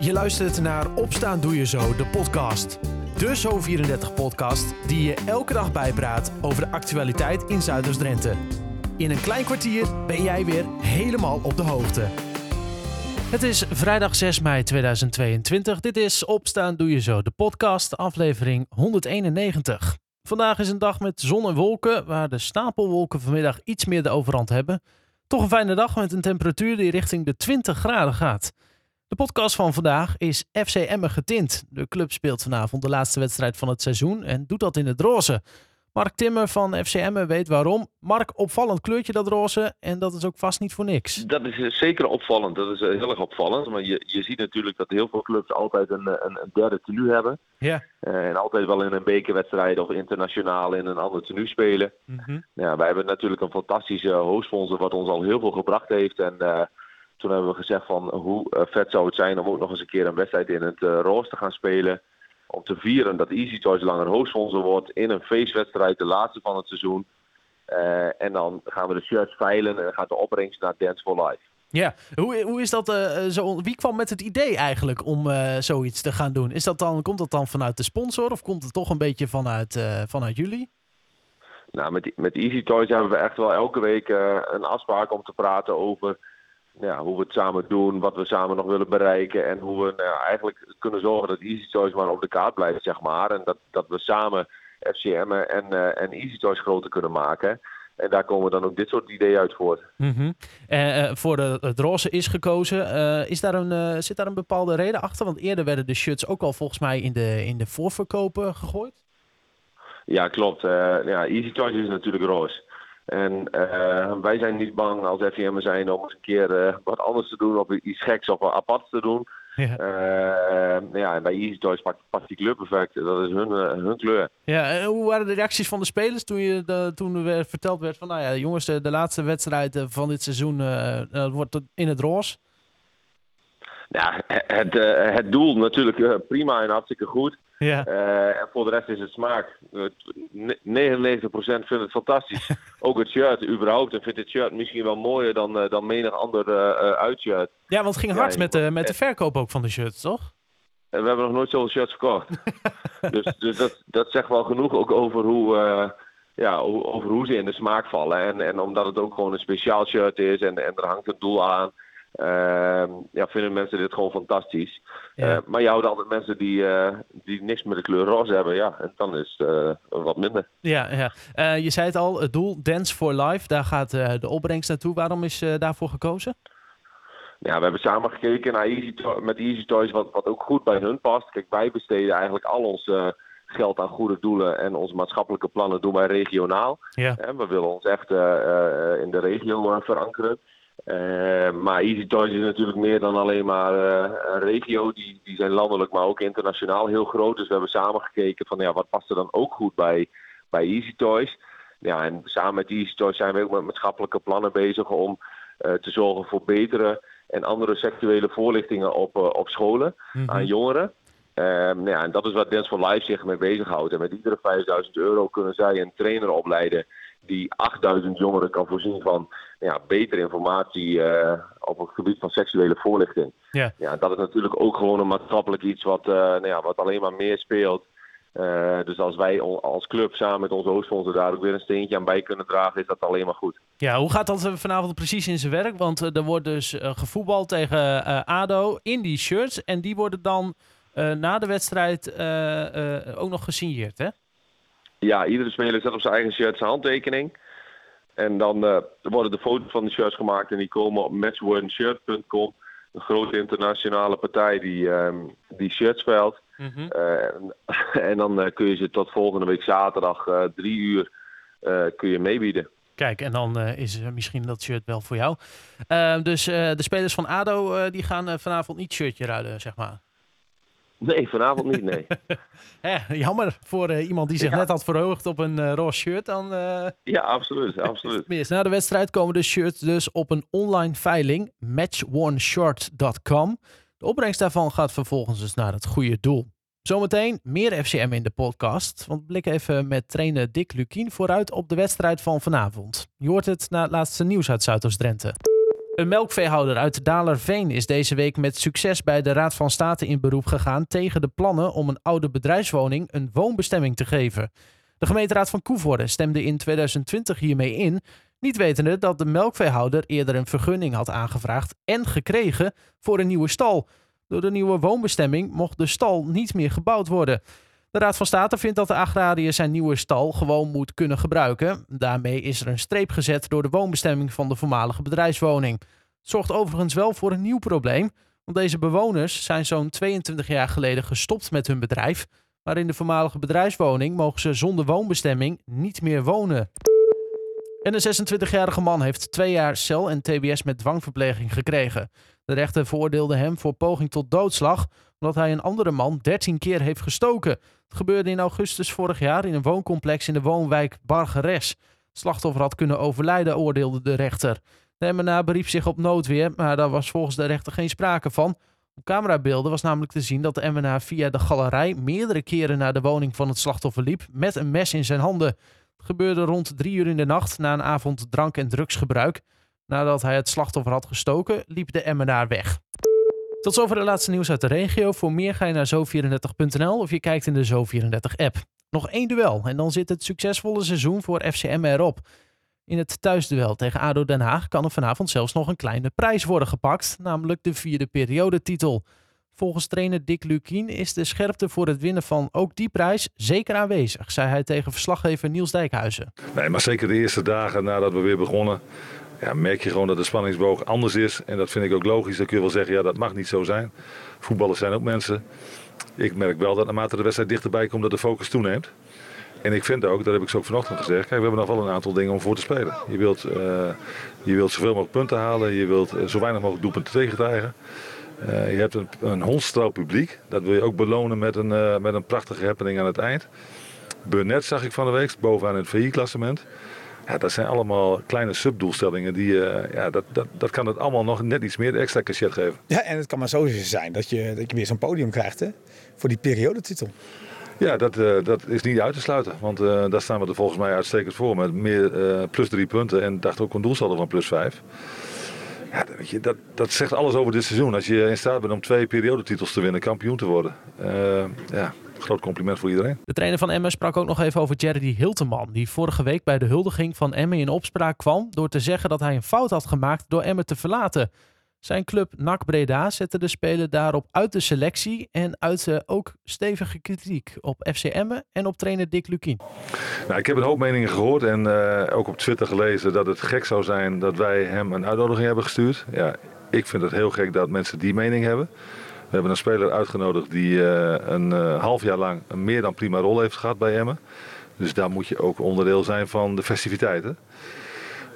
Je luistert naar Opstaan Doe Je Zo, de podcast. De Zo34-podcast die je elke dag bijpraat over de actualiteit in Zuiders-Drenthe. In een klein kwartier ben jij weer helemaal op de hoogte. Het is vrijdag 6 mei 2022. Dit is Opstaan Doe Je Zo, de podcast, aflevering 191. Vandaag is een dag met zon en wolken, waar de stapelwolken vanmiddag iets meer de overhand hebben. Toch een fijne dag met een temperatuur die richting de 20 graden gaat. De podcast van vandaag is FC Emmen getint. De club speelt vanavond de laatste wedstrijd van het seizoen en doet dat in het roze. Mark Timmer van FC Emmen weet waarom. Mark, opvallend kleurtje dat roze en dat is ook vast niet voor niks. Dat is zeker opvallend. Dat is eh, heel erg opvallend. Maar je, je ziet natuurlijk dat heel veel clubs altijd een, een, een derde tenue hebben. Ja. En altijd wel in een bekerwedstrijd of internationaal in een ander tenue spelen. Mhm. Ja, wij hebben natuurlijk een fantastische hoofdsponsor wat ons al heel veel gebracht heeft. En uh, toen hebben we gezegd van hoe vet zou het zijn om ook nog eens een keer een wedstrijd in het roze te gaan spelen om te vieren dat Easy Choice langer hoofdsponsor wordt in een feestwedstrijd, de laatste van het seizoen. Uh, en dan gaan we de shirts veilen en dan gaat de opbrengst naar Dance for Life. Ja, hoe, hoe is dat uh, zo? Wie kwam met het idee eigenlijk om uh, zoiets te gaan doen? Is dat dan, komt dat dan vanuit de sponsor of komt het toch een beetje vanuit, vanuit jullie? Nou, met, met Easy Toys hebben we echt wel elke week een afspraak om te praten over ja, hoe we het samen doen, wat we samen nog willen bereiken en hoe we nou, eigenlijk kunnen zorgen dat Easy Choice maar op de kaart blijft, zeg maar. En dat, dat we samen FCM en, uh, en Easy Choice groter kunnen maken. En daar komen dan ook dit soort ideeën uit voort. Mm -hmm. uh, uh, voor de, het roze is gekozen. is daar een, zit daar een bepaalde reden achter? Want eerder werden de shirts ook al volgens mij in de, in de voorverkopen gegooid. Ja, klopt. ja, Easy Choice is natuurlijk roze. En uh, wij zijn niet bang als FVM zijn om eens een keer uh, wat anders te doen of iets geks of apart te doen. Ja, uh, ja en bij Easy Toys past, past die kleur perfect. Dat is hun, hun kleur. Ja, en hoe waren de reacties van de spelers toen, je de, toen er verteld werd van... Nou ja, jongens, de, de laatste wedstrijd van dit seizoen wordt in het roze? Ja, het, het doel natuurlijk prima en hartstikke goed. Ja. Uh, en voor de rest is het smaak. 99% vindt het fantastisch. Ook het shirt, überhaupt. En vindt het shirt misschien wel mooier dan, uh, dan menig ander uh, uitshirt. Ja, want het ging hard ja, met, de, met de verkoop ook van de shirts, toch? En we hebben nog nooit zoveel shirts verkocht. dus dus dat, dat zegt wel genoeg ook over hoe, ja, over hoe ze in de smaak vallen. En, en omdat het ook gewoon een speciaal shirt is en, en er hangt een doel aan. Uh, ja, vinden mensen dit gewoon fantastisch. Ja. Uh, maar je houdt altijd mensen die, uh, die niks met de kleur roze hebben. Ja, en dan is het wat minder. Ja, ja. je zei het al, het doel Dance for Life, daar gaat de opbrengst naartoe. Waarom is daarvoor gekozen? Ja, we hebben samen gekeken naar Easy to met Easy Toys, wat, wat ook goed bij hun past. Kijk, wij besteden eigenlijk al ons geld aan goede doelen en onze maatschappelijke plannen doen wij regionaal. Ja. En we willen ons echt in de regio verankeren. Uh, maar Easy Toys is natuurlijk meer dan alleen maar uh, een regio. Die, die zijn landelijk, maar ook internationaal heel groot. Dus we hebben samen gekeken van ja, wat past er dan ook goed bij, bij Easy Toys. Ja, en samen met Easy Toys zijn we ook met maatschappelijke plannen bezig om uh, te zorgen voor betere en andere seksuele voorlichtingen op, op scholen Mhm. aan jongeren. Um, ja, en dat is wat Dance for Life zich mee bezighoudt. En met iedere 5000 euro kunnen zij een trainer opleiden die 8000 jongeren kan voorzien van ja, betere informatie uh, op het gebied van seksuele voorlichting. Ja. Ja, dat is natuurlijk ook gewoon een maatschappelijk iets wat, uh, nou ja, wat alleen maar meer speelt. Uh, dus als wij als club samen met onze hoofdsponsor daar ook weer een steentje aan bij kunnen dragen, is dat alleen maar goed. Ja, hoe gaat dat vanavond precies in zijn werk? Want er wordt dus gevoetbald tegen ADO in die shirts en die worden dan na de wedstrijd ook nog gesigneerd, hè? Ja, iedere speler zet op zijn eigen shirt zijn handtekening. En dan uh, worden de foto's van de shirts gemaakt en die komen op matchwordshirt.com. Een grote internationale partij die, um, die shirts veilt. Mm -hmm. uh, en, en, dan uh, kun je ze tot volgende week zaterdag drie uur kun je meebieden. Kijk, en dan is misschien dat shirt wel voor jou. Ehm, dus de spelers van ADO die gaan vanavond niet shirtje ruilen, zeg maar. Nee, vanavond niet, nee. Hè, jammer voor uh, iemand die zich Ja. net had verheugd op een uh, roze shirt. Dan, uh, Ja, absoluut, absoluut. mis. Na de wedstrijd komen de shirts dus op een online veiling, matchoneshort.com. De opbrengst daarvan gaat vervolgens dus naar het goede doel. Zometeen meer FCM in de podcast. Want blik even met trainer Dick Lukien vooruit op de wedstrijd van vanavond. Je hoort het na het laatste nieuws uit Zuidoost-Drenthe. Een melkveehouder uit Dalerveen is deze week met succes bij de Raad van State in beroep gegaan tegen de plannen om een oude bedrijfswoning een woonbestemming te geven. De gemeenteraad van Koevoorde stemde in 2020 hiermee in, niet wetende dat de melkveehouder eerder een vergunning had aangevraagd en gekregen voor een nieuwe stal. Door de nieuwe woonbestemming mocht de stal niet meer gebouwd worden. De Raad van State vindt dat de agrariër zijn nieuwe stal gewoon moet kunnen gebruiken. Daarmee is er een streep gezet door de woonbestemming van de voormalige bedrijfswoning. Het zorgt overigens wel voor een nieuw probleem, want deze bewoners zijn zo'n 22 jaar geleden gestopt met hun bedrijf. Maar in de voormalige bedrijfswoning mogen ze zonder woonbestemming niet meer wonen. En een 26-jarige man heeft twee jaar cel en tbs met dwangverpleging gekregen. De rechter veroordeelde hem voor poging tot doodslag omdat hij een andere man 13 keer heeft gestoken. Het gebeurde in augustus vorig jaar in een wooncomplex in de woonwijk Bargeres. Het slachtoffer had kunnen overlijden, oordeelde de rechter. De MNA beriep zich op noodweer, maar daar was volgens de rechter geen sprake van. Op camerabeelden was namelijk te zien dat de MNA via de galerij meerdere keren naar de woning van het slachtoffer liep met een mes in zijn handen. Het gebeurde rond drie uur in de nacht na een avond drank- en drugsgebruik. Nadat hij het slachtoffer had gestoken, liep de MNA weg. Tot zover de laatste nieuws uit de regio. Voor meer ga je naar zo34.nl of je kijkt in de Zo34-app. Nog één duel en dan zit het succesvolle seizoen voor FCM erop. In het thuisduel tegen ADO Den Haag kan er vanavond zelfs nog een kleine prijs worden gepakt, namelijk de vierde periodetitel. Volgens trainer Dick Lukien is de scherpte voor het winnen van ook die prijs zeker aanwezig, zei hij tegen verslaggever Niels Dijkhuizen. Nee, maar zeker de eerste dagen nadat we weer begonnen, ja, merk je gewoon dat de spanningsboog anders is. En dat vind ik ook logisch. Dan kun je wel zeggen, ja, dat mag niet zo zijn. Voetballers zijn ook mensen. Ik merk wel dat naarmate de wedstrijd dichterbij komt, dat de focus toeneemt. En ik vind ook, dat heb ik zo vanochtend gezegd, kijk, we hebben nog wel een aantal dingen om voor te spelen. Je wilt, uh, je wilt zoveel mogelijk punten halen, je wilt uh, zo weinig mogelijk doelpunten tegenkrijgen. Uh, je hebt een, een hondstrouw publiek, dat wil je ook belonen met een, met een prachtige happening aan het eind. Burnett zag ik van de week, bovenaan het VI-klassement. Ja, dat zijn allemaal kleine subdoelstellingen. Die, uh, ja, dat, dat, dat kan het allemaal nog net iets meer extra cachet geven. Ja, en het kan maar zo zijn dat je, dat je weer zo'n podium krijgt hè, voor die periodetitel. Ja, dat, uh, dat is niet uit te sluiten. Want uh, daar staan we er volgens mij uitstekend voor. Met meer plus drie punten en dacht ook een doelsaldo van plus vijf. Ja, weet je, dat, dat zegt alles over dit seizoen. Als je in staat bent om twee periodetitels te winnen, kampioen te worden. ja, groot compliment voor iedereen. De trainer van Emmen sprak ook nog even over Jerry Hilteman, die vorige week bij de huldiging van Emmen in opspraak kwam door te zeggen dat hij een fout had gemaakt door Emmen te verlaten. Zijn club NAC Breda zette de speler daarop uit de selectie en uitte ook stevige kritiek op FC Emmen en op trainer Dick Lukien. Nou, ik heb een hoop meningen gehoord en uh, ook op Twitter gelezen dat het gek zou zijn dat wij hem een uitnodiging hebben gestuurd. Ja, ik vind het heel gek dat mensen die mening hebben. We hebben een speler uitgenodigd die uh, een uh, half jaar lang een meer dan prima rol heeft gehad bij Emmen. Dus daar moet je ook onderdeel zijn van de festiviteiten.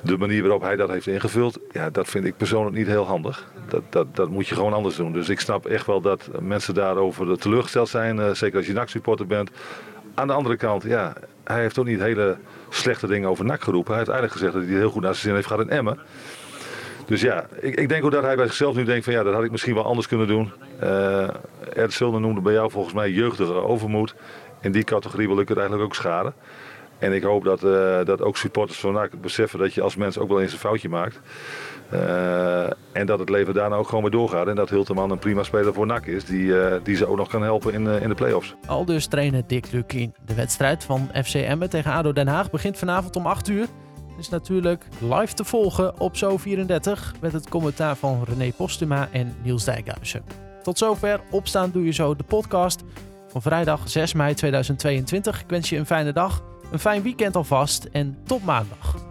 De manier waarop hij dat heeft ingevuld, ja, dat vind ik persoonlijk niet heel handig. Dat, dat, dat moet je gewoon anders doen. Dus ik snap echt wel dat mensen daarover teleurgesteld zijn. Uh, zeker als je NAC-supporter bent. Aan de andere kant, ja, hij heeft ook niet hele slechte dingen over NAC geroepen. Hij heeft eigenlijk gezegd dat hij heel goed naar zijn zin heeft gehad in Emmen. Dus ja, ik, ik, denk ook dat hij bij zichzelf nu denkt van ja, dat had ik misschien wel anders kunnen doen. Uh, Erd Zulner noemde bij jou volgens mij jeugdige overmoed. In die categorie wil ik het eigenlijk ook schaden. En ik hoop dat, uh, dat ook supporters van NAC beseffen dat je als mens ook wel eens een foutje maakt. Uh, en dat het leven daarna ook gewoon weer doorgaat. En dat Hilteman een prima speler voor NAC is. Die, die ze ook nog kan helpen in, in de play-offs. Al dus trainer Dick Lukien. De wedstrijd van FC Emmen tegen ADO Den Haag begint vanavond om 8 uur is natuurlijk live te volgen op Zo34 met het commentaar van René Postuma en Niels Dijkhuizen. Tot zover Opstaan Doe Je Zo, de podcast van vrijdag 6 mei 2022. Ik wens je een fijne dag, een fijn weekend alvast en tot maandag.